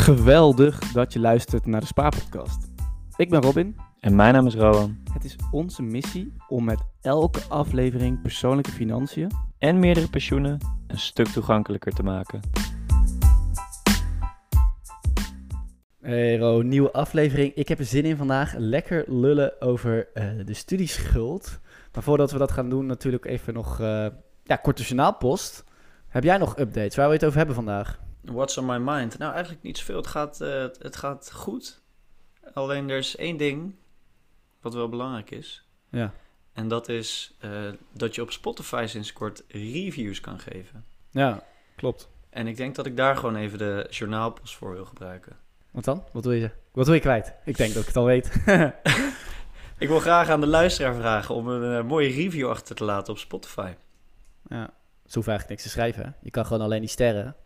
Geweldig dat je luistert naar de Spaarpodcast. Ik ben Robin. En mijn naam is Rowan. Het is onze missie om met elke aflevering persoonlijke financiën En meerdere pensioenen een stuk toegankelijker te maken. Hey Ro, nieuwe aflevering. Ik heb er zin in vandaag. Lekker lullen over eh, de studieschuld. Maar voordat we dat gaan doen, natuurlijk even nog uh, ja, korte journaalpost. Heb jij nog updates? Waar wil je het over hebben vandaag? What's on my mind? Nou, eigenlijk niet zoveel. Het gaat, uh, het gaat goed. Alleen er is één ding wat wel belangrijk is. Ja. En dat is uh, dat je op Spotify sinds kort reviews kan geven. Ja, klopt. En ik denk dat ik daar gewoon even de journaalpost voor wil gebruiken. Wat dan? Wat wil je, wat wil je kwijt? Ik denk dat ik het al weet. ik wil graag aan de luisteraar vragen om een uh, mooie review achter te laten op Spotify. Ja, ze hoeven eigenlijk niks te schrijven. Hè? Je kan gewoon alleen die sterren.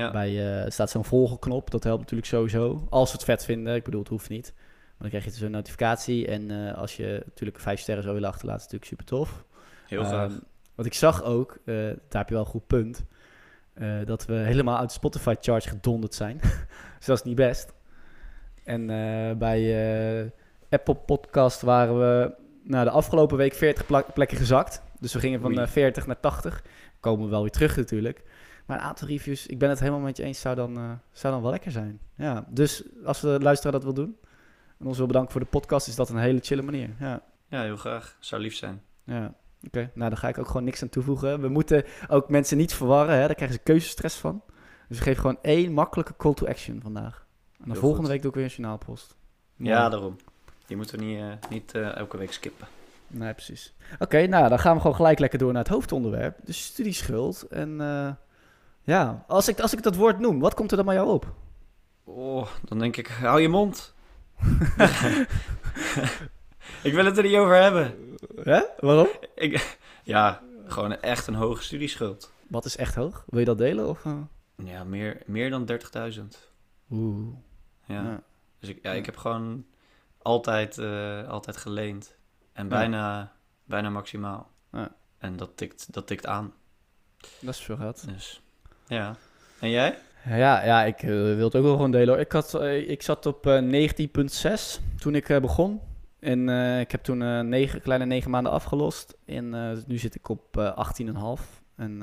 Ja. Bij uh, staat zo'n volgenknop, dat helpt natuurlijk sowieso. Als ze het vet vinden, ik bedoel, het hoeft niet. Maar dan krijg je dus een notificatie. En uh, als je natuurlijk vijf sterren zou willen achterlaten, is natuurlijk super tof. Heel graag. Um, wat ik zag ook, uh, daar heb je wel een goed punt. Uh, dat we helemaal uit Spotify charts gedonderd zijn. dus dat is niet best. En bij Apple Podcast waren we nou, de afgelopen week 40 plekken gezakt. Dus we gingen van 40 naar 80. Komen we wel weer terug natuurlijk. Maar een aantal reviews, ik ben het helemaal met je eens, zou dan, uh, zou dan wel lekker zijn. Ja, dus als de luisteraar dat wil doen en ons wil bedanken voor de podcast, is dat een hele chille manier. Ja, ja heel graag. Zou lief zijn. Ja, oké. Okay. Nou, daar ga ik ook gewoon niks aan toevoegen. We moeten ook mensen niet verwarren, hè? daar krijgen ze keuzestress van. Dus we geven gewoon één makkelijke call to action vandaag. En dan volgende goed. week doe ik weer een journaalpost. Mooi. Ja, daarom. Die moeten we niet, uh, niet uh, elke week skippen. Nee, precies. Oké, okay, nou, dan gaan we gewoon gelijk lekker door naar het hoofdonderwerp. De studieschuld. En uh, ja, als ik, als ik dat woord noem, wat komt er dan bij jou op? Oh, dan denk ik, hou je mond. ik wil het er niet over hebben. Hè? Waarom? Ik, ja, gewoon echt een hoge studieschuld. Wat is echt hoog? Wil je dat delen? Of, uh? Ja, meer, meer dan 30.000. Oeh. Ja. ja. Dus ik, ja, ik heb gewoon altijd, uh, altijd geleend. En bijna, ja. bijna maximaal. Ja. En dat tikt, dat tikt aan. Dat is veel geld. Dus, ja. En jij? Ja, ja ik uh, wil het ook wel gewoon delen. Ik, had, uh, ik zat op uh, 19,6 toen ik begon. En ik heb toen negen, kleine negen maanden afgelost. En nu zit ik op 18,5. En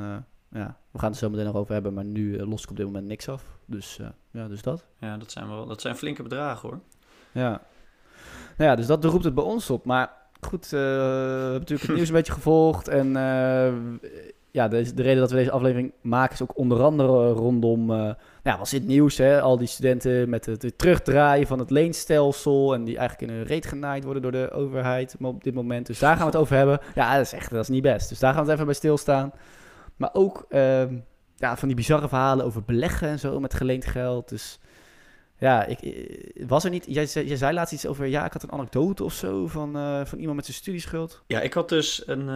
ja, we gaan het er zo meteen nog over hebben. Maar nu los ik op dit moment niks af. Dus ja, dus dat. Ja, dat zijn, wel, dat zijn flinke bedragen hoor. Ja. Nou ja, dus dat roept het bij ons op. Maar goed, we hebben natuurlijk het nieuws een beetje gevolgd. En ja, de, de, reden dat we deze aflevering maken is ook onder andere rondom, uh, ja, was het nieuws, hè? Al die studenten met het, terugdraaien van het leenstelsel en die eigenlijk in hun reet genaaid worden door de overheid op dit moment. Dus daar gaan we het over hebben. Ja, dat is echt, dat is niet best. Dus daar gaan we het even bij stilstaan. Maar ook uh, ja, van die bizarre verhalen over beleggen en zo met geleend geld. Dus ja, ik, was er niet. Jij, jij zei laatst iets over. Ja, ik had een anekdote of zo van, van iemand met zijn studieschuld. Ja, ik had dus een.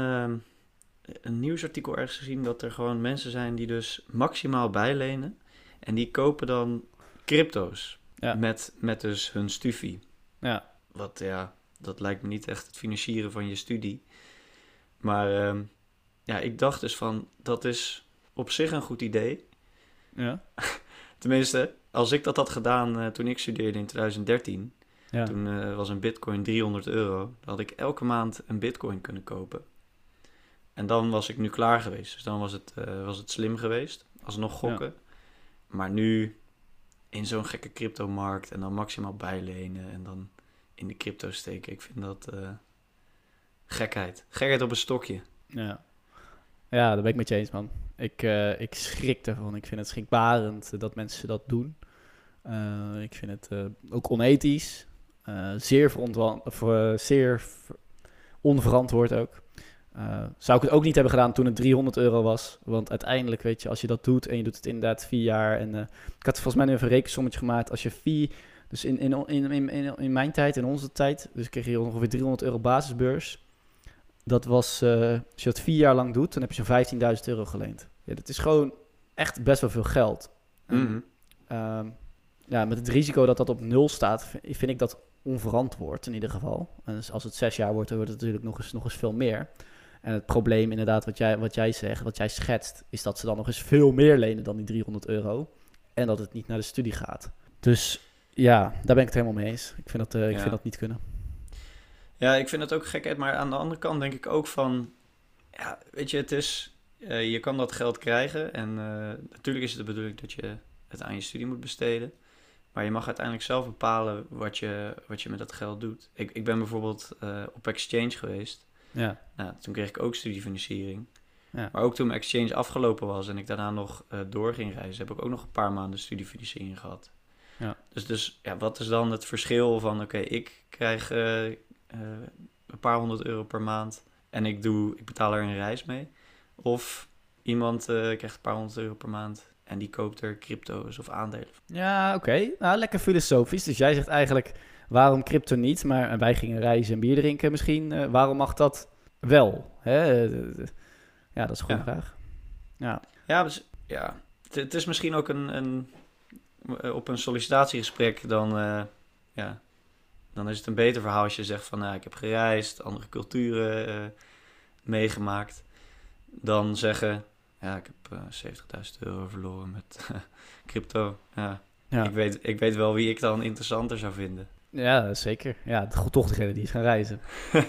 Een nieuwsartikel ergens gezien dat er gewoon mensen zijn die dus maximaal bijlenen. En die kopen dan crypto's ja. met, met dus hun studie. Ja. Wat ja, dat lijkt me niet echt het financieren van je studie. Maar uh, ja, ik dacht dus van, dat is op zich een goed idee. Ja. Tenminste, als ik dat had gedaan uh, toen ik studeerde in 2013... Ja. Toen uh, was een bitcoin 300 euro. Dan had ik elke maand een bitcoin kunnen kopen. En dan was ik nu klaar geweest. Dus dan was het, uh, was het slim geweest. Alsnog gokken. Ja. Maar nu in zo'n gekke cryptomarkt en dan maximaal bijlenen en dan in de crypto steken. Ik vind dat uh, gekheid. Gekheid op een stokje. Ja. Ja, daar ben ik met je eens, man. Ik, uh, ik schrik ervan. Ik vind het schrikbarend dat mensen dat doen. Ik vind het ook onethisch. zeer, zeer onverantwoord ook. Uh, zou ik het ook niet hebben gedaan toen het 300 euro was. Want uiteindelijk, weet je, als je dat doet en je doet het inderdaad vier jaar. En uh, ik had volgens mij nu even een rekensommetje gemaakt. Als je vier, dus in, in, in, in, in mijn tijd, in onze tijd, dus kreeg je ongeveer 300 euro basisbeurs. Dat was, uh, als je dat vier jaar lang doet, dan heb je zo'n 15.000 euro geleend. Ja, dat is gewoon echt best wel veel geld. Mm -hmm. en, ja, met het risico dat dat op nul staat, vind ik dat onverantwoord in ieder geval. En dus als het zes jaar wordt, dan wordt het natuurlijk nog eens, nog eens veel meer. En het probleem inderdaad wat jij, wat jij zegt, wat jij schetst, is dat ze dan nog eens veel meer lenen dan die 300 euro. En dat het niet naar de studie gaat. Dus ja, daar ben ik het helemaal mee eens. Ik vind dat, eh, ik Ja. vind dat niet kunnen. Ja, ik vind het ook gekheid, maar aan de andere kant denk ik ook van, ja, weet je, het is, eh, je kan dat geld krijgen en eh, natuurlijk is het de bedoeling dat je het aan je studie moet besteden, maar je mag uiteindelijk zelf bepalen wat je, wat je met dat geld doet. Ik, ik ben bijvoorbeeld op exchange geweest, Ja, nou, toen kreeg ik ook studiefinanciering, Ja. maar ook toen mijn exchange afgelopen was en ik daarna nog eh, door ging reizen, heb ik ook nog een paar maanden studiefinanciering gehad. Ja. Dus, dus ja, wat is dan het verschil van, oké, ik krijg eh, eh, een paar honderd euro per maand en ik, doe, ik betaal er een reis mee. Of iemand krijgt een paar honderd euro per maand en die koopt er crypto's of aandelen. ja oké. Nou, lekker filosofisch. Dus jij zegt eigenlijk, waarom crypto niet? Maar wij gingen reizen en bier drinken misschien. eh, waarom mag dat wel? Hè? Eh, Ja, dat is een goede Ja. vraag. Ja, Ja, dus, ja. Het, het is misschien ook een, een eh, op een sollicitatiegesprek dan, ja, dan is het een beter verhaal als je zegt van, nou, ik heb gereisd, andere culturen meegemaakt, dan zeggen, ja, ik heb eh 70.000 euro verloren met crypto. Ja, ja. Ik, weet, ik weet wel wie ik dan interessanter zou vinden. Ja zeker. Ja, toch degene die is gaan reizen.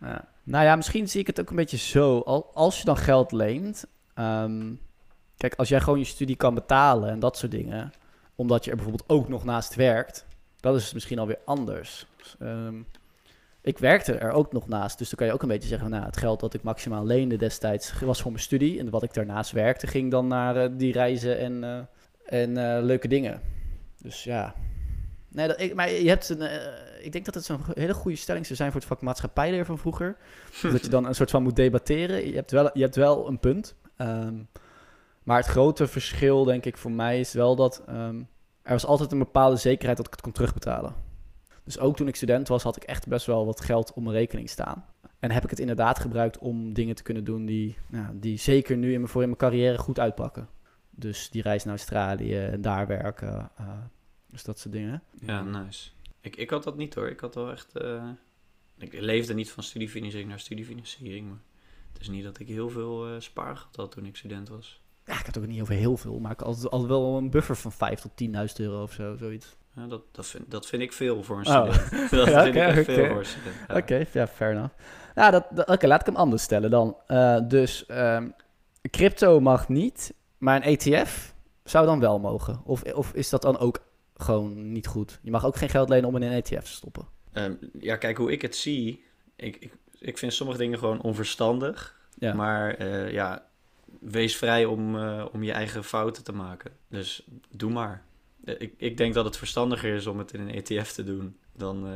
Ja. Nou ja, misschien zie ik het ook een beetje zo. Al, als je dan geld leent. ehm, kijk, als jij gewoon je studie kan betalen en dat soort dingen. Omdat je er bijvoorbeeld ook nog naast werkt. Dat is misschien alweer anders. Dus, ehm, ik werkte er ook nog naast. Dus dan kan je ook een beetje zeggen. Nou, het geld dat ik maximaal leende destijds was voor mijn studie. En wat ik daarnaast werkte ging dan naar eh, die reizen en, eh, en eh, leuke dingen. Dus ja. Nee, dat, ik, maar je hebt een, eh, ik denk dat het zo'n hele goede stelling zou zijn voor het vak maatschappijleer van vroeger. dat je dan een soort van moet debatteren. Je hebt wel, je hebt wel een punt. Ehm, maar het grote verschil, denk ik, voor mij is wel dat ehm, er was altijd een bepaalde zekerheid dat ik het kon terugbetalen. Dus ook toen ik student was, had ik echt best wel wat geld op mijn rekening staan. En heb ik het inderdaad gebruikt om dingen te kunnen doen die, nou, die zeker nu in mijn, voor in mijn carrière goed uitpakken. Dus die reis naar Australië en daar werken. eh, dus dat soort dingen. Ja, nice. Ik, ik had dat niet hoor. Ik had wel echt. eh, ik leefde niet van studiefinanciering naar studiefinanciering. Maar het is niet dat ik heel veel eh spaargeld had toen ik student was. Ja, ik had ook niet over heel veel, maar ik had altijd, altijd wel een buffer van 5 tot 10.000 euro of zo, zoiets. Ja, dat, dat, vind, dat vind ik veel voor een Oh. student. dat Ja, vind ik oké. veel voor een student. Ja. Oké, ja, fair enough. Nou, dat, dat- oké, laat ik hem anders stellen dan. Eh, dus ehm, crypto mag niet, maar een ETF zou dan wel mogen. Of, of is dat dan ook gewoon niet goed? Je mag ook geen geld lenen om in een ETF te stoppen. Ehm, ja, kijk hoe ik het zie. Ik, ik, ik vind sommige dingen gewoon onverstandig. Ja. Maar eh, ja, wees vrij om, eh, om je eigen fouten te maken. Dus doe maar. Eh, Ik, ik denk dat het verstandiger is om het in een ETF te doen dan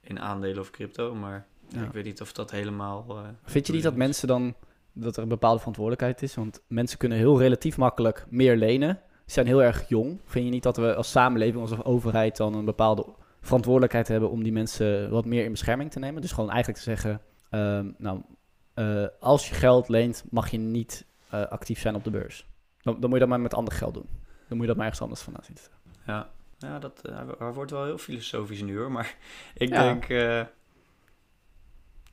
in aandelen of crypto. Maar Ja. ik weet niet of dat helemaal. Vind je niet dat mensen dan dat er een bepaalde verantwoordelijkheid is? Want mensen kunnen heel relatief makkelijk meer lenen. Ze zijn heel erg jong. Vind je niet dat we als samenleving, als overheid dan een bepaalde verantwoordelijkheid hebben om die mensen wat meer in bescherming te nemen? Dus gewoon eigenlijk te zeggen, ehm, nou, eh, als je geld leent, mag je niet eh, actief zijn op de beurs. Dan, dan moet je dat maar met ander geld doen. Dan moet je dat maar ergens anders vandaan zien. Ja, ja dat eh, hij wordt wel heel filosofisch nu hoor. Maar ik Ja. denk. eh,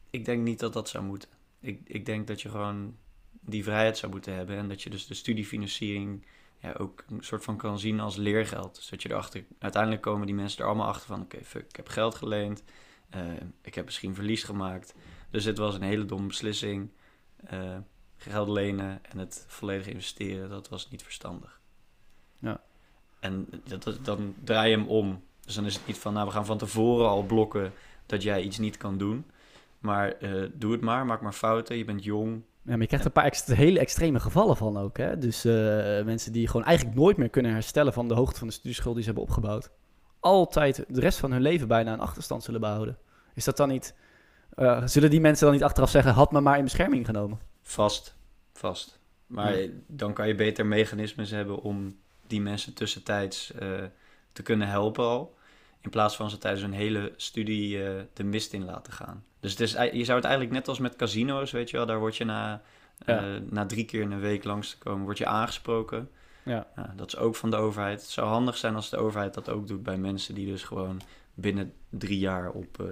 ik denk niet dat dat zou moeten. Ik, ik denk dat je gewoon die vrijheid zou moeten hebben. En dat je dus de studiefinanciering ja, ook een soort van kan zien als leergeld. Dus dat je erachter. Uiteindelijk komen die mensen er allemaal achter van: oké, fuck, ik heb geld geleend. eh, ik heb misschien verlies gemaakt. Dus dit was een hele domme beslissing. Eh, geld lenen en het volledig investeren, dat was niet verstandig. Ja. En dat, dat- dan draai je hem om. Dus dan is het niet van, nou, we gaan van tevoren al blokken dat jij iets niet kan doen. Maar eh, doe het maar, maak maar fouten, je bent jong. Ja, maar je krijgt een paar ext- hele extreme gevallen van ook. Hè? Dus eh, mensen die gewoon eigenlijk nooit meer kunnen herstellen van de hoogte van de studieschuld die ze hebben opgebouwd. Altijd de rest van hun leven bijna een achterstand zullen behouden. Is dat dan niet... eh, zullen die mensen dan niet achteraf zeggen, had me maar in bescherming genomen? Vast, vast. Maar Ja. dan kan je beter mechanismes hebben om die mensen tussentijds eh, te kunnen helpen al. In plaats van ze tijdens hun hele studie de mist in laten gaan. Dus het is, ei- je zou het eigenlijk net als met casino's, weet je wel. Daar word je na, eh, na drie keer in een week langs te komen, word je aangesproken. Ja. Ja, dat is ook van de overheid. Het zou handig zijn als de overheid dat ook doet bij mensen die dus gewoon binnen drie jaar op eh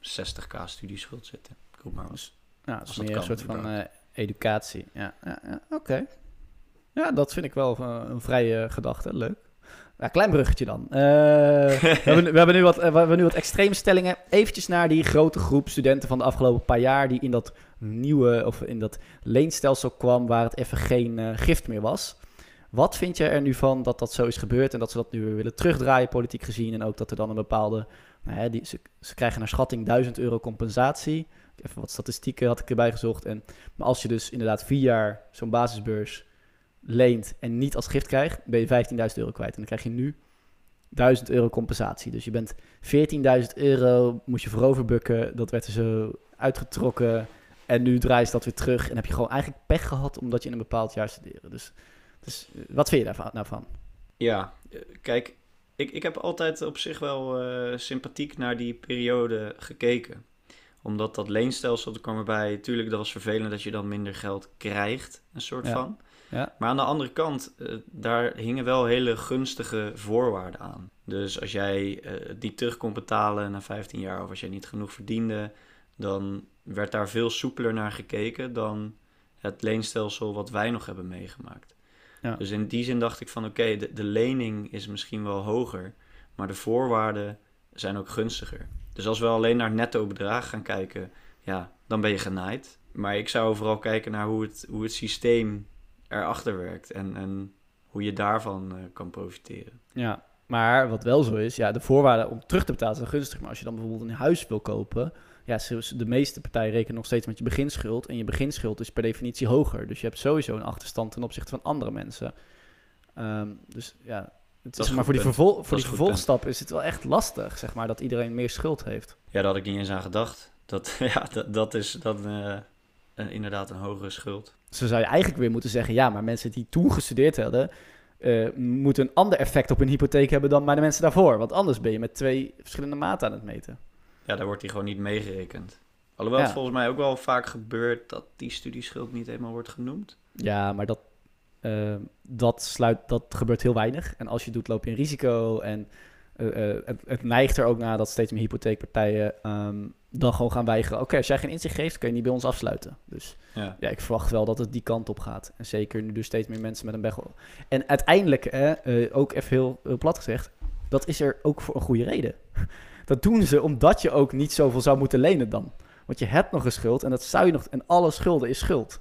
60k studieschuld zitten. Ik roep maar wat. Ja, dat is dat meer een soort van eh, educatie. Ja, ja, ja oké. Ja, dat vind ik wel een vrije gedachte. Leuk. Ja, klein bruggetje dan. Eh, we, hebben, we, hebben nu wat, eh, we hebben nu wat extreme stellingen. Eventjes naar die grote groep studenten van de afgelopen paar jaar... die in dat nieuwe, of in dat leenstelsel kwam... waar het even geen eh, gift meer was. Wat vind je er nu van dat dat zo is gebeurd... en dat ze dat nu weer willen terugdraaien, politiek gezien... en ook dat er dan een bepaalde... Nou die, ze, ze krijgen naar schatting 1000 euro compensatie. Even wat statistieken had ik erbij gezocht. En, maar als je dus inderdaad vier jaar zo'n basisbeurs leent en niet als gift krijgt, ben je 15.000 euro kwijt. En dan krijg je nu 1000 euro compensatie. Dus je bent 14.000 euro, moet je vooroverbukken. Dat werd er zo uitgetrokken. En nu draai je dat weer terug. En heb je gewoon eigenlijk pech gehad omdat je in een bepaald jaar studeerde. Dus, dus wat vind je daarvan? Nou van? Ja, eh, kijk, ik, ik heb altijd op zich wel uh, sympathiek naar die periode gekeken. Omdat dat leenstelsel, er kwam erbij, tuurlijk dat was vervelend dat je dan minder geld krijgt, een soort Ja. van. Ja. Maar aan de andere kant, eh, daar hingen wel hele gunstige voorwaarden aan. Dus als jij eh, die terug kon betalen na 15 jaar of als jij niet genoeg verdiende, dan werd daar veel soepeler naar gekeken dan het leenstelsel wat wij nog hebben meegemaakt. Ja. Dus in die zin dacht ik van oké, de, de lening is misschien wel hoger, maar de voorwaarden zijn ook gunstiger. Dus als we alleen naar netto bedrag gaan kijken, ja, dan ben je genaaid. Maar ik zou vooral kijken naar hoe het, hoe het systeem erachter werkt en, en hoe je daarvan eh, kan profiteren. Ja, maar wat wel zo is, ja, de voorwaarden om terug te betalen zijn gunstig. Maar als je dan bijvoorbeeld een huis wil kopen, ja, de meeste partijen rekenen nog steeds met je beginschuld. En je beginschuld is per definitie hoger. Dus je hebt sowieso een achterstand ten opzichte van andere mensen. Ehm, dus ja, het is maar voor die, vervol- voor die vervolgstap is het wel echt lastig, zeg maar, dat iedereen meer schuld heeft. Ja, daar had ik niet eens aan gedacht. Dat, ja, dat, dat is dan eh, inderdaad een hogere schuld. Dan zou je eigenlijk weer moeten zeggen, ja, maar mensen die toen gestudeerd hadden, eh, moeten een ander effect op hun hypotheek hebben dan bij de mensen daarvoor. Want anders ben je met twee verschillende maten aan het meten. Ja, daar wordt die gewoon niet meegerekend. Alhoewel Ja. het volgens mij ook wel vaak gebeurt dat die studieschuld niet helemaal wordt genoemd. Ja, maar dat, eh, dat, sluit, dat gebeurt heel weinig. En als je doet, loop je een risico. En eh, eh, het, het neigt er ook naar dat steeds meer hypotheekpartijen ehm, dan gewoon gaan weigeren. Oké, als jij geen inzicht geeft, kun je niet bij ons afsluiten. Dus Ja, ja, ik verwacht wel dat het die kant op gaat. En zeker nu dus steeds meer mensen met een bechel. En uiteindelijk, hè, eh, ook even heel, heel plat gezegd, dat is er ook voor een goede reden. Dat doen ze omdat je ook niet zoveel zou moeten lenen dan. Want je hebt nog een schuld en dat zou je nog. En alle schulden is schuld.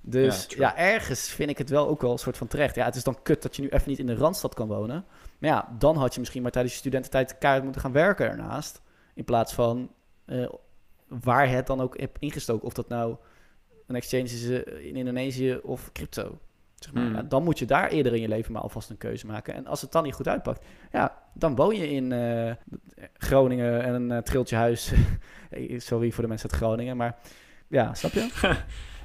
Dus Ja, ergens vind ik het wel ook wel een soort van terecht. Ja, het is dan kut dat je nu even niet in de randstad kan wonen. Maar ja, dan had je misschien maar tijdens je studententijd kaart moeten gaan werken ernaast. In plaats van eh, waar het dan ook hebt ingestoken. Of dat nou een exchange is eh, in Indonesië of crypto. Zeg maar. Hmm. Ja, dan moet je daar eerder in je leven maar alvast een keuze maken. En als het dan niet goed uitpakt, ja, dan woon je in eh, Groningen en een eh, triltje huis. Sorry voor de mensen uit Groningen, maar ja, snap je?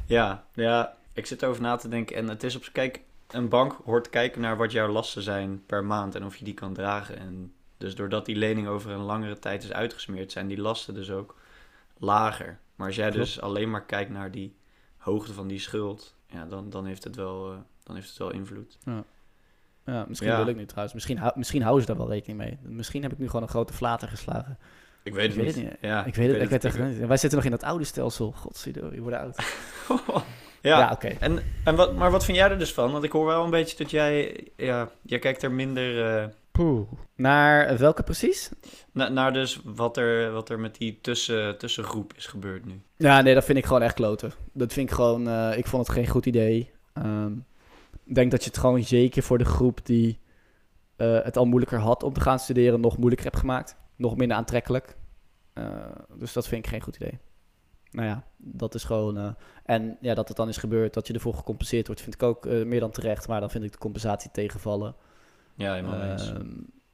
ja, ja, ik zit erover na te denken. En het is op kijk, een bank hoort kijken naar wat jouw lasten zijn per maand en of je die kan dragen. En dus doordat die lening over een langere tijd is uitgesmeerd, zijn die lasten dus ook lager. Maar als jij Klopt. dus alleen maar kijkt naar die hoogte van die schuld, ja, dan, dan, heeft, het wel, eh, dan heeft het wel invloed. Ja, misschien Ja. wil ik nu trouwens. Misschien, misschien houden ze daar wel rekening mee. Misschien heb ik nu gewoon een grote flater geslagen. Ik weet het Ik niet. weet het niet. Ja, ik weet het, ik weet het echt niet. Wij zitten nog in dat oude stelsel. Godzijdank, je wordt oud. ja, Ja, oké. En, en wat, maar wat vind jij er dus van? Want ik hoor wel een beetje dat jij, ja, jij kijkt er minder eh, Poeh. Naar welke precies? na- naar dus wat er, wat er met die tussen, tussengroep is gebeurd nu. Ja, nee, dat vind ik gewoon echt kloten. Dat vind ik gewoon, eh, ik vond het geen goed idee. Ehm, ik denk dat je het gewoon zeker voor de groep die eh, het al moeilijker had om te gaan studeren, nog moeilijker hebt gemaakt. Nog minder aantrekkelijk. Eh, dus dat vind ik geen goed idee. Nou ja, dat is gewoon. eh, en ja, dat het dan is gebeurd, dat je ervoor gecompenseerd wordt, vind ik ook eh, meer dan terecht. Maar dan vind ik de compensatie tegenvallen. Ja, helemaal eens. Ehm,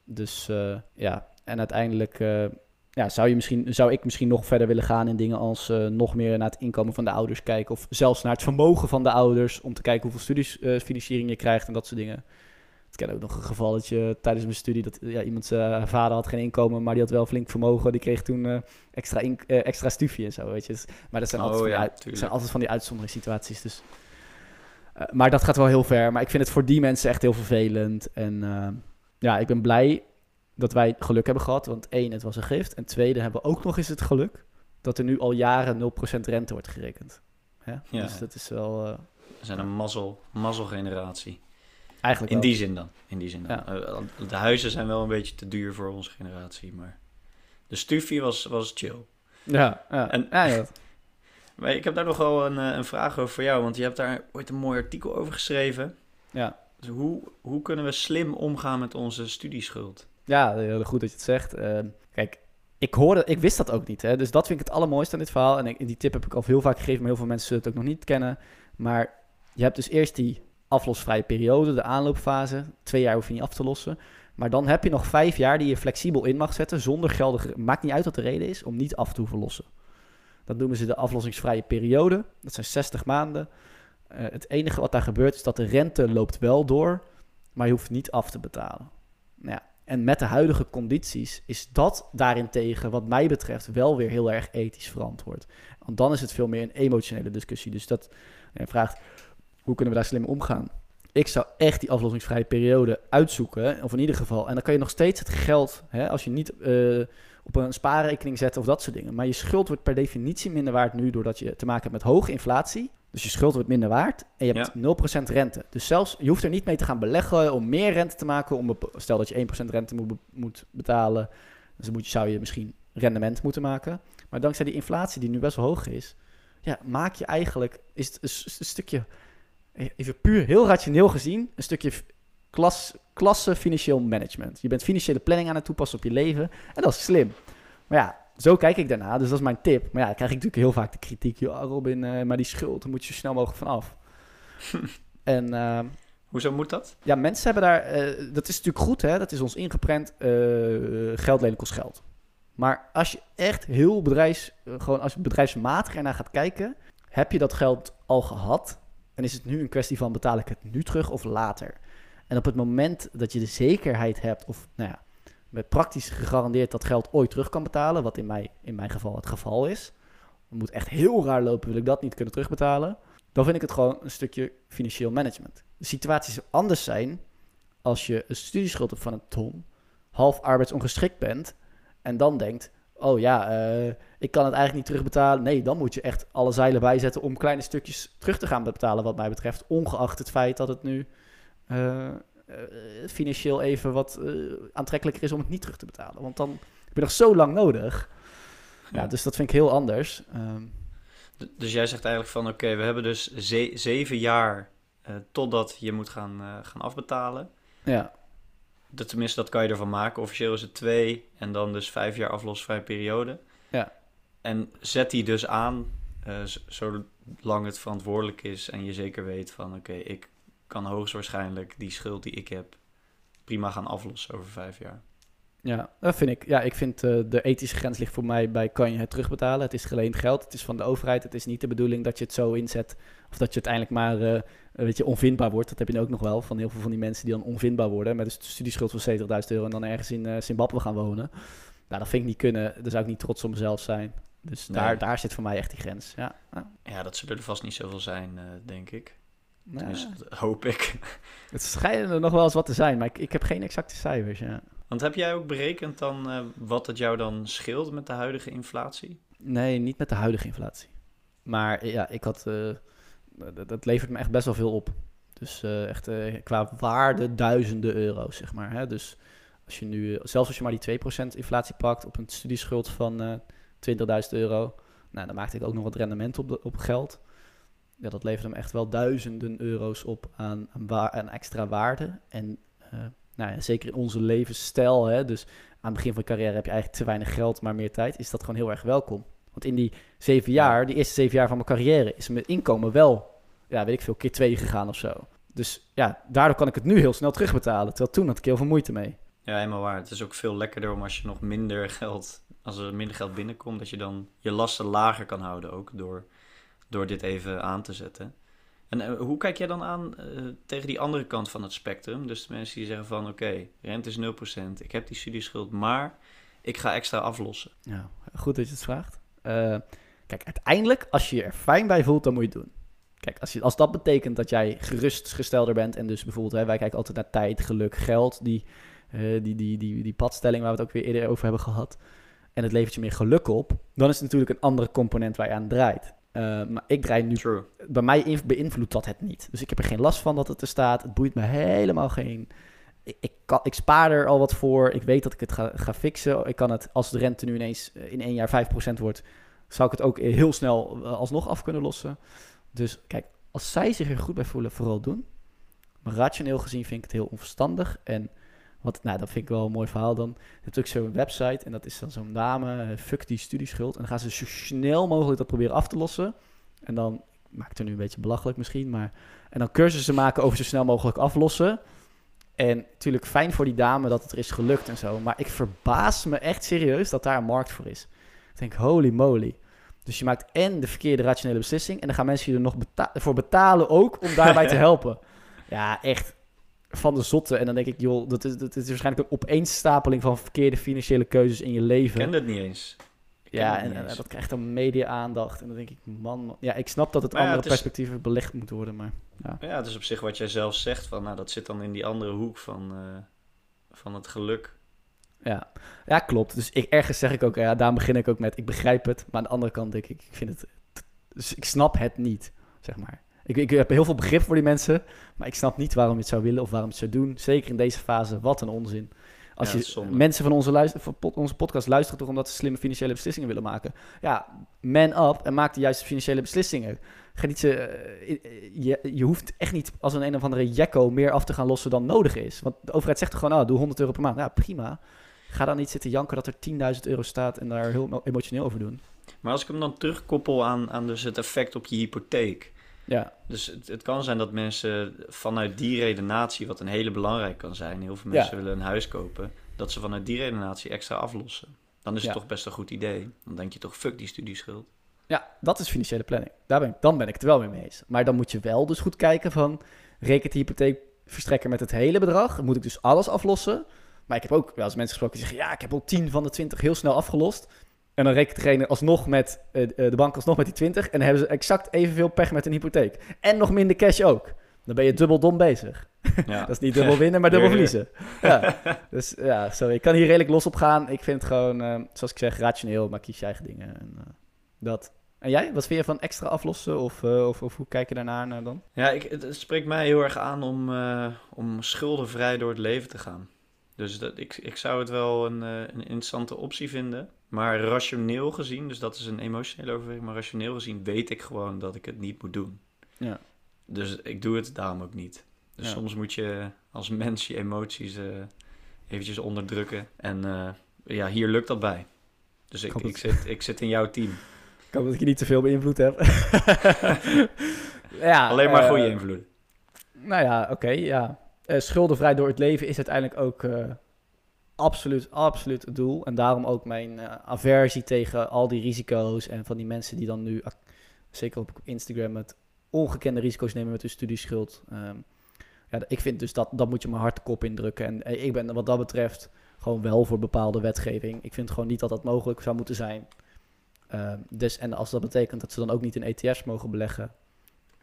dus eh, ja, en uiteindelijk eh, ja, zou, je misschien, zou ik misschien nog verder willen gaan in dingen als eh, nog meer naar het inkomen van de ouders kijken. Of zelfs naar het vermogen van de ouders om te kijken hoeveel studiefinanciering je krijgt en dat soort dingen. Ik ken ook nog een gevalletje tijdens mijn studie dat ja, iemand zijn vader had geen inkomen, maar die had wel flink vermogen. Die kreeg toen eh, extra, in, eh, extra en zo, weet je. Dus- maar dat zijn, Oh, altijd, van die ja, uit- tuurlijk. zijn altijd van die uitzonderingssituaties. Dus. Eh, maar dat gaat wel heel ver. Maar ik vind het voor die mensen echt heel vervelend. En eh, ja, ik ben blij dat wij geluk hebben gehad. Want één, het was een gift. En tweede, hebben we ook nog eens het geluk dat er nu al jaren 0% rente wordt gerekend. Hè? Ja. Dus dat is wel... eh, We zijn een mazzel, mazzelgeneratie. Eigenlijk In wel. die zin dan. In die zin dan. Ja. Eh, de huizen zijn wel een beetje te duur voor onze generatie, maar de stufie was, was chill. Ja, ja. En- ja, ja. Maar ik heb daar nog wel een, eh, een vraag over voor jou, want je hebt daar ooit een mooi artikel over geschreven. ja. Dus hoe, hoe kunnen we slim omgaan met onze studieschuld? Ja, heel goed dat je het zegt. Eh, kijk, ik hoorde, ik wist dat ook niet. Hè? Dus dat vind ik het allermooiste aan dit verhaal. En ik, die tip heb ik al heel vaak gegeven, maar heel veel mensen zullen het ook nog niet kennen. Maar je hebt dus eerst die aflosvrije periode, de aanloopfase. Twee jaar hoef je niet af te lossen. Maar dan heb je nog vijf jaar die je flexibel in mag zetten, zonder geldige... Maakt niet uit wat de reden is, om niet af te hoeven lossen. Dat noemen ze de aflossingsvrije periode. Dat zijn 60 maanden. Eh, het enige wat daar gebeurt is dat de rente loopt wel door, maar je hoeft niet af te betalen. Nou ja, en met de huidige condities is dat daarentegen, wat mij betreft, wel weer heel erg ethisch verantwoord. Want dan is het veel meer een emotionele discussie. Dus dat je vraagt, hoe kunnen we daar slim omgaan? Ik zou echt die aflossingsvrije periode uitzoeken, of in ieder geval. En dan kan je nog steeds het geld, hè, als je niet eh, op een spaarrekening zet of dat soort dingen. Maar je schuld wordt per definitie minder waard nu, doordat je te maken hebt met hoge inflatie. Dus je schuld wordt minder waard en je hebt 0% rente. Dus zelfs, je hoeft er niet mee te gaan beleggen om meer rente te maken. Om, stel dat je 1% rente moet, be- moet betalen, dus dan moet je, zou je misschien rendement moeten maken. Maar dankzij die inflatie die nu best wel hoog is, ja, maak je eigenlijk, is het een stukje, even puur heel rationeel gezien, een stukje klas, klasse financieel management. Je bent financiële planning aan het toepassen op je leven en dat is slim. Maar ja, zo kijk ik daarna, dus dat is mijn tip. Maar ja, dan krijg ik natuurlijk heel vaak de kritiek, ja Robin, eh, maar die schuld, daar moet je zo snel mogelijk van af. en ehm, Hoezo moet dat? ja, mensen hebben daar, eh, dat is natuurlijk goed hè, dat is ons ingeprent, eh, geld lenen kost geld. Maar als je echt heel bedrijfs, eh, gewoon als je bedrijfsmatig ernaar gaat kijken, heb je dat geld al gehad? En is het nu een kwestie van betaal ik het nu terug of later? En op het moment dat je de zekerheid hebt, of nou ja, met praktisch gegarandeerd dat geld ooit terug kan betalen, wat in, mij, in mijn geval het geval is, het moet echt heel raar lopen, wil ik dat niet kunnen terugbetalen, dan vind ik het gewoon een stukje financieel management. De situatie zou anders zijn als je een studieschuld hebt van een ton, half arbeidsongeschikt bent en dan denkt, oh ja, eh, ik kan het eigenlijk niet terugbetalen. Nee, dan moet je echt alle zeilen bijzetten om kleine stukjes terug te gaan betalen wat mij betreft, ongeacht het feit dat het nu eh, eh, financieel even wat aantrekkelijker is om het niet terug te betalen. Want dan heb je nog zo lang nodig. Ja, Ja. dus dat vind ik heel anders. Ehm, Dus jij zegt eigenlijk van oké, we hebben dus ze- zeven jaar totdat je moet gaan, gaan afbetalen. ja, Dat, tenminste, dat kan je ervan maken. Officieel is het twee en dan dus vijf jaar aflosvrije periode. Ja. En zet die dus aan eh, zolang het verantwoordelijk is en je zeker weet van oké, ik kan hoogstwaarschijnlijk die schuld die ik heb prima gaan aflossen over vijf jaar. Ja, dat vind ik. Ja, ik vind eh, de ethische grens ligt voor mij bij kan je het terugbetalen. Het is geleend geld, het is van de overheid. Het is niet de bedoeling dat je het zo inzet of dat je uiteindelijk maar eh, een beetje onvindbaar wordt. Dat heb je ook nog wel van heel veel van die mensen die dan onvindbaar worden met een studieschuld van 70.000 euro en dan ergens in eh, Zimbabwe gaan wonen. Nou, dat vind ik niet kunnen. Daar zou ik niet trots op mezelf zijn. Dus Nee. daar, daar zit voor mij echt die grens. Ja, ja. Ja, dat zullen er vast niet zoveel zijn, denk ik. Nou, Dus dat hoop ik. het schijnen er nog wel eens wat te zijn, maar ik, ik heb geen exacte cijfers. Ja. Want heb jij ook berekend dan eh, wat het jou dan scheelt met de huidige inflatie? Nee, niet met de huidige inflatie. Maar ja, ik had, eh, dat, levert me echt best wel veel op. Dus eh, echt eh, qua waarde duizenden euro's, zeg maar. Hè? Dus als je nu, zelfs als je maar die 2% inflatie pakt op een studieschuld van eh 20.000 euro, nou, dan maakte ik ook nog wat rendement op, de, op geld. Ja, dat levert hem echt wel duizenden euro's op aan, aan, aan extra waarde. En eh, nou ja, zeker in onze levensstijl, hè, dus aan het begin van je carrière heb je eigenlijk te weinig geld, maar meer tijd, is dat gewoon heel erg welkom. Want in die zeven jaar, die eerste zeven jaar van mijn carrière, is mijn inkomen wel, ja, weet ik veel, keer twee gegaan of zo. Dus ja, daardoor kan ik het nu heel snel terugbetalen. Terwijl toen had ik heel veel moeite mee. Ja, helemaal waar. Het is ook veel lekkerder om als je nog minder geld, als er minder geld binnenkomt, dat je dan je lasten lager kan houden ook door, door dit even aan te zetten. En eh, hoe kijk jij dan aan eh, tegen die andere kant van het spectrum? Dus de mensen die zeggen van oké, rente is 0%, ik heb die studieschuld, maar ik ga extra aflossen. Ja, goed dat je het vraagt. Eh, kijk, uiteindelijk, als je je er fijn bij voelt, dan moet je het doen. Kijk, als, je, als dat betekent dat jij gerustgestelder bent en dus bijvoorbeeld, hè, wij kijken altijd naar tijd, geluk, geld, die, die, die, die, die padstelling waar we het ook weer eerder over hebben gehad, en het levert je meer geluk op, dan is het natuurlijk een andere component waar je aan draait. Eh, maar ik draai nu True. bij mij beïnvloedt dat het niet. Dus ik heb er geen last van dat het er staat. Het boeit me helemaal geen. Ik, ik, kan, ik spaar er al wat voor. Ik weet dat ik het ga, ga fixen. Ik kan het, als de rente nu ineens in één jaar 5% wordt, zou ik het ook heel snel eh, alsnog af kunnen lossen. Dus kijk, als zij zich er goed bij voelen, vooral doen. Maar rationeel gezien vind ik het heel onverstandig. En wat, nou, dat vind ik wel een mooi verhaal dan. Je hebt ook zo'n website en dat is dan zo'n dame, eh, fuck die studieschuld. En dan gaan ze zo snel mogelijk dat proberen af te lossen. En dan, ik maak het er nu een beetje belachelijk misschien, maar... En dan cursussen maken over zo snel mogelijk aflossen. En natuurlijk fijn voor die dame dat het er is gelukt en zo. Maar ik verbaas me echt serieus dat daar een markt voor is. Ik denk, holy moly. Dus je maakt en de verkeerde rationele beslissing... en dan gaan mensen je er nog beta- voor betalen ook om daarbij te helpen. Ja, echt van de zotte. En dan denk ik, joh, dat is, dat is waarschijnlijk een opeenstapeling... van verkeerde financiële keuzes in je Ik leven. kende het niet eens. Ik ken Ja, en, dat krijgt dan media-aandacht. En dan denk ik, man, man. Ja, ik snap dat het Maar ja, andere het is- perspectieven belegd moet worden, maar... Ja, het is op zich wat jij zelf zegt. Van, nou, dat zit dan in die andere hoek van, eh, van het geluk. Ja. ja, klopt. Dus ik, ergens zeg ik ook, ja, daarom begin ik ook met, ik begrijp het. Maar aan de andere kant denk ik, ik vind het... Dus ik snap het niet, zeg maar. Ik, ik heb heel veel begrip voor die mensen, maar ik snap niet waarom je het zou willen of waarom je het zou doen. Zeker in deze fase, wat een onzin. Als Ja, je mensen van onze, luister, van onze podcast luisteren toch omdat ze slimme financiële beslissingen willen maken. Ja, man up en maak de juiste financiële beslissingen. Ga niet ze, eh, je, je hoeft echt niet als een een of andere jekko meer af te gaan lossen dan nodig is. Want de overheid zegt toch gewoon, ah, doe 100 euro per maand. Ja, prima. Ga dan niet zitten janken dat er 10.000 euro staat en daar heel emo- emotioneel over doen. Maar als ik hem dan terugkoppel aan, aan dus het effect op je hypotheek. Ja, Dus het, het kan zijn dat mensen vanuit die redenatie, wat een hele belangrijk kan zijn, heel veel Ja. mensen willen een huis kopen, dat ze vanuit die redenatie extra aflossen. Dan is het Ja. toch best een goed idee. Dan denk je toch, fuck die studieschuld. ja, dat is financiële planning. Daar ben ik, dan ben ik het er wel mee mee eens. Maar dan moet je wel dus goed kijken van... rekent de hypotheekverstrekker met het hele bedrag? Moet ik dus alles aflossen? Maar ik heb ook wel eens mensen gesproken die zeggen... ja, ik heb al 10 van de 20 heel snel afgelost. En dan rekent degene alsnog met... eh, eh, de bank alsnog met die 20... en dan hebben ze exact evenveel pech met een hypotheek. En nog minder cash ook. Dan ben je dubbel dom bezig. Ja. Dat is niet dubbel winnen, maar dubbel verliezen. Ja. Dus ja, sorry. Ik kan hier redelijk los op gaan. Ik vind het gewoon, eh, zoals ik zeg, rationeel, maar kies je eigen dingen. En, dat. En jij? Wat vind je van extra aflossen? Of, of, of hoe kijk je daarnaar naar dan? Ja, ik, het, het spreekt mij heel erg aan om, om schuldenvrij door het leven te gaan. Dus dat, ik, ik zou het wel een, eh, een interessante optie vinden. Maar rationeel gezien, dus dat is een emotionele overweging, maar rationeel gezien weet ik gewoon dat ik het niet moet doen. Ja. Dus ik doe het daarom ook niet. Dus Ja. soms moet je als mens je emoties eh, eventjes onderdrukken. En eh, ja, hier lukt dat bij. Dus ik, ik, zit, ik zit in jouw team. Ik hoop dat ik je niet te veel beïnvloed heb. ja, Alleen maar goede invloeden. Nou ja, oké, ja. Eh, schuldenvrij door het leven is uiteindelijk ook eh, absoluut, absoluut het doel. En daarom ook mijn eh, aversie tegen al die risico's en van die mensen die dan nu, zeker op Instagram, met ongekende risico's nemen met hun studieschuld. Ehm, ja, ik vind dus dat, dat moet je hard de kop indrukken. En ik ben wat dat betreft gewoon wel voor bepaalde wetgeving. Ik vind gewoon niet dat dat mogelijk zou moeten zijn. Ehm, dus, en als dat betekent dat ze dan ook niet in ETF's mogen beleggen,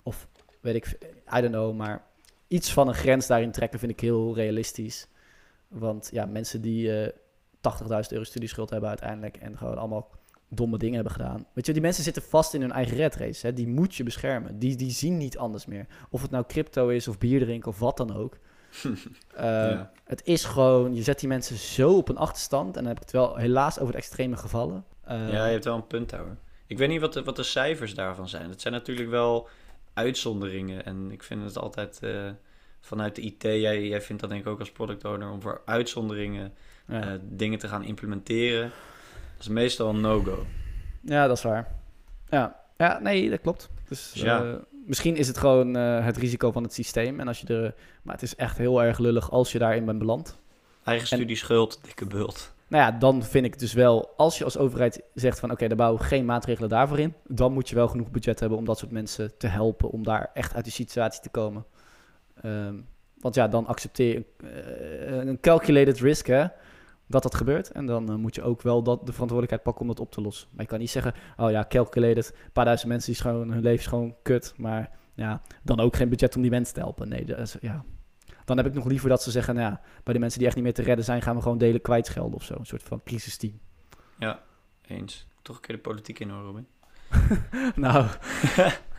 of weet ik, I don't know, maar iets van een grens daarin trekken vind ik heel realistisch. Want ja, mensen die eh 80.000 euro studieschuld hebben uiteindelijk en gewoon allemaal domme dingen hebben gedaan. Weet je, die mensen zitten vast in hun eigen red race. Hè? Die moet je beschermen. Die, die zien niet anders meer. Of het nou crypto is of bier drinken of wat dan ook. Eh, Ja. Het is gewoon, je zet die mensen zo op een achterstand. En dan heb ik het wel helaas over de extreme gevallen. Eh, Ja, je hebt wel een punt hoor. Ik weet niet wat de, wat de cijfers daarvan zijn. Het zijn natuurlijk wel uitzonderingen. En ik vind het altijd eh, vanuit de IT, jij, jij vindt dat denk ik ook als product owner, om voor uitzonderingen ja. eh, dingen te gaan implementeren. Dat is meestal een no-go. Ja, dat is waar. Ja, ja nee, dat klopt. Dus Dus ja. eh, misschien is het gewoon het risico van het systeem. En als je er, maar het is echt heel erg lullig als je daarin bent beland. Eigen En- studieschuld, dikke bult. Nou ja, dan vind ik dus wel, als je als overheid zegt van oké, daar bouwen we geen maatregelen daarvoor in, dan moet je wel genoeg budget hebben om dat soort mensen te helpen om daar echt uit die situatie te komen. Ehm, want ja, dan accepteer je eh, een calculated risk, hè, dat dat gebeurt. En dan eh, moet je ook wel dat, de verantwoordelijkheid pakken om dat op te lossen. Maar je kan niet zeggen, oh ja, calculated, een paar duizend mensen die is gewoon, hun leven is gewoon kut, maar ja, dan ook geen budget om die mensen te helpen. Nee, dat is, ja. Dan heb ik nog liever dat ze zeggen, nou ja, bij de mensen die echt niet meer te redden zijn, gaan we gewoon delen kwijtschelden of zo. Een soort van crisisteam. Ja, eens. Toch een keer de politiek in hoor, Robin. nou,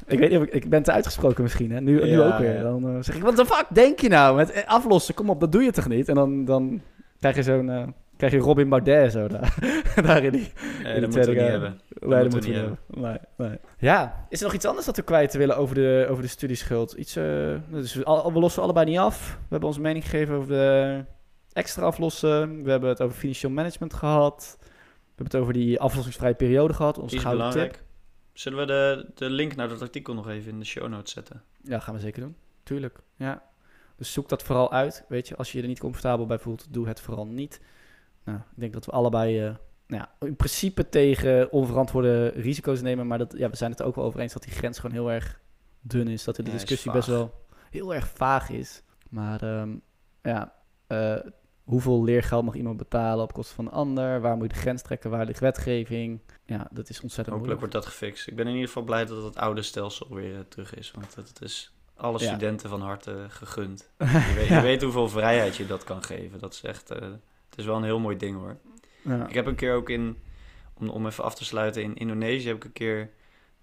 ik weet niet of ik, ik ben te uitgesproken misschien, hè? Nu, nu ook weer. Dan eh, zeg ik, wat de fuck denk je nou? Met eh, aflossen, kom op, dat doe je toch niet? En dan, dan krijg je zo'n, eh, krijg je Robin Baudet zo daar, daar in die... Nee, de dat moeten we niet hebben. Nee, dat we moeten niet we niet hebben. Nee, nee. Ja, is er nog iets anders dat we kwijt willen over de, over de studieschuld? Iets, eh, dus we, al- we lossen allebei niet af. We hebben onze mening gegeven over de extra aflossen. We hebben het over financieel management gehad. We hebben het over die aflossingsvrije periode gehad. Onze Die is gouden belangrijk. tip. Zullen we de, de link naar dat artikel nog even in de show notes zetten? Ja, gaan we zeker doen. Tuurlijk, ja. Dus zoek dat vooral uit. Weet je, als je je er niet comfortabel bij voelt, doe het vooral niet. Nou, ik denk dat we allebei eh, nou ja, in principe tegen onverantwoorde risico's nemen. Maar dat, ja, we zijn het ook wel over eens dat die grens gewoon heel erg dun is. Dat de Ja, discussie best wel heel erg vaag is. Maar ehm, ja, eh, hoeveel leergeld mag iemand betalen op kosten van een ander? Waar moet je de grens trekken? Waar ligt wetgeving? Ja, dat is ontzettend Hopelijk wordt dat gefixt. Ik ben in ieder geval blij dat het oude stelsel weer eh, terug is. Want het is alle Ja. studenten van harte gegund. Je weet, je weet hoeveel vrijheid je dat kan geven. Dat is echt... het is wel een heel mooi ding hoor. Ja. Ik heb een keer ook in... Om, om even af te sluiten. In Indonesië heb ik een keer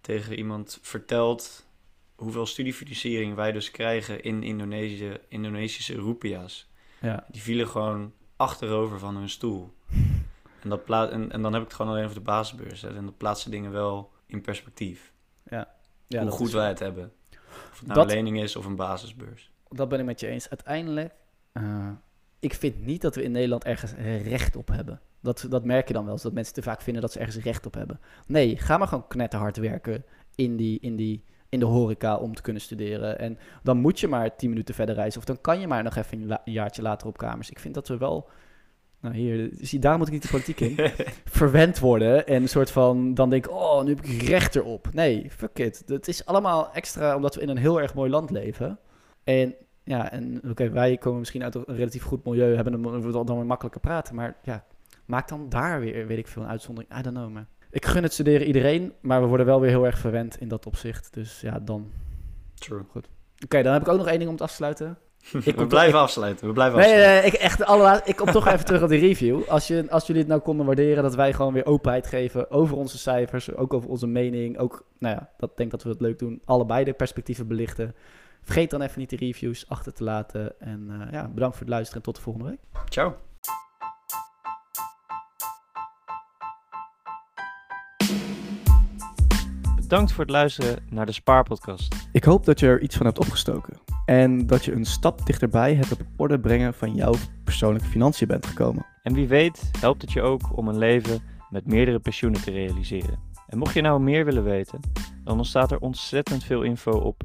tegen iemand verteld... hoeveel studiefinanciering wij dus krijgen in Indonesië, Indonesische rupia's. Ja. Die vielen gewoon achterover van hun stoel. En, dat en, en dan heb ik het gewoon alleen over de basisbeurs. Hè. En dat plaatst de dingen wel in perspectief. Ja, hoe goed is- wij het hebben. Of het nou Dat- een lening is of een basisbeurs. Dat ben ik met je eens. Uiteindelijk, eh, ik vind niet dat we in Nederland ergens recht op hebben. Dat, dat merk je dan wel eens, dat mensen te vaak vinden dat ze ergens recht op hebben. Nee, ga maar gewoon knetterhard werken in, die, in, die, in de horeca om te kunnen studeren. En dan moet je maar tien minuten verder reizen. Of dan kan je maar nog even een, la- een jaartje later op kamers. Ik vind dat we wel... Nou hier, zie, daar moet ik niet de politiek in. verwend worden en een soort van dan denk ik, oh, nu heb ik recht erop. Nee, fuck it. Het is allemaal extra omdat we in een heel erg mooi land leven. En ja, en oké, wij komen misschien uit een relatief goed milieu, hebben een, we dan weer makkelijker praten, maar ja, maak dan daar weer, weet ik veel, een uitzondering. I don't know, man. Ik gun het studeren iedereen, maar we worden wel weer heel erg verwend in dat opzicht. Dus ja, dan. True. Oké, dan heb ik ook nog één ding om te afsluiten. we kom- blijven afsluiten. We blijven Nee, afsluiten. nee, ik, echt, ik kom toch even terug op die review. Als, je, als jullie het nou konden waarderen dat wij gewoon weer openheid geven over onze cijfers, ook over onze mening. Ook, nou ja, dat denk dat we het leuk doen. Allebei de perspectieven belichten. Vergeet dan even niet de reviews achter te laten. En eh, ja, bedankt voor het luisteren en tot de volgende week. Ciao. Bedankt voor het luisteren naar de Spaarpodcast. Ik hoop dat je er iets van hebt opgestoken. En dat je een stap dichterbij het op orde brengen van jouw persoonlijke financiën bent gekomen. En wie weet helpt het je ook om een leven met meerdere pensioenen te realiseren. En mocht je nou meer willen weten, dan ontstaat er ontzettend veel info op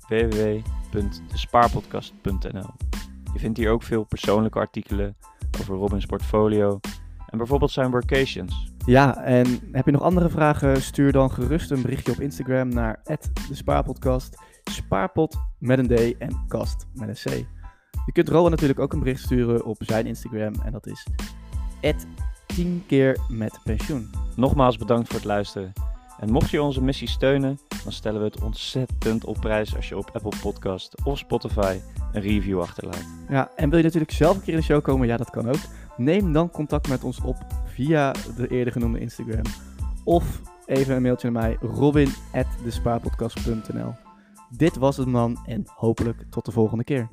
Je vindt hier ook veel persoonlijke artikelen over Robins portfolio en bijvoorbeeld zijn workations. Ja, en heb je nog andere vragen? Stuur dan gerust een berichtje op Instagram naar de Spaarpodcast. Spaarpot met een D en kast met een C. Je kunt Rowan natuurlijk ook een bericht sturen op zijn Instagram en dat is 10 keer met pensioen. Nogmaals bedankt voor het luisteren. En mocht je onze missie steunen, dan stellen we het ontzettend op prijs als je op Apple Podcast of Spotify een review achterlaat. Ja, en wil je natuurlijk zelf een keer in de show komen? Ja, dat kan ook. Neem dan contact met ons op via de eerder genoemde Instagram. Of even een mailtje naar mij, robin.despaarpodcast.nl Dit was het man en hopelijk tot de volgende keer.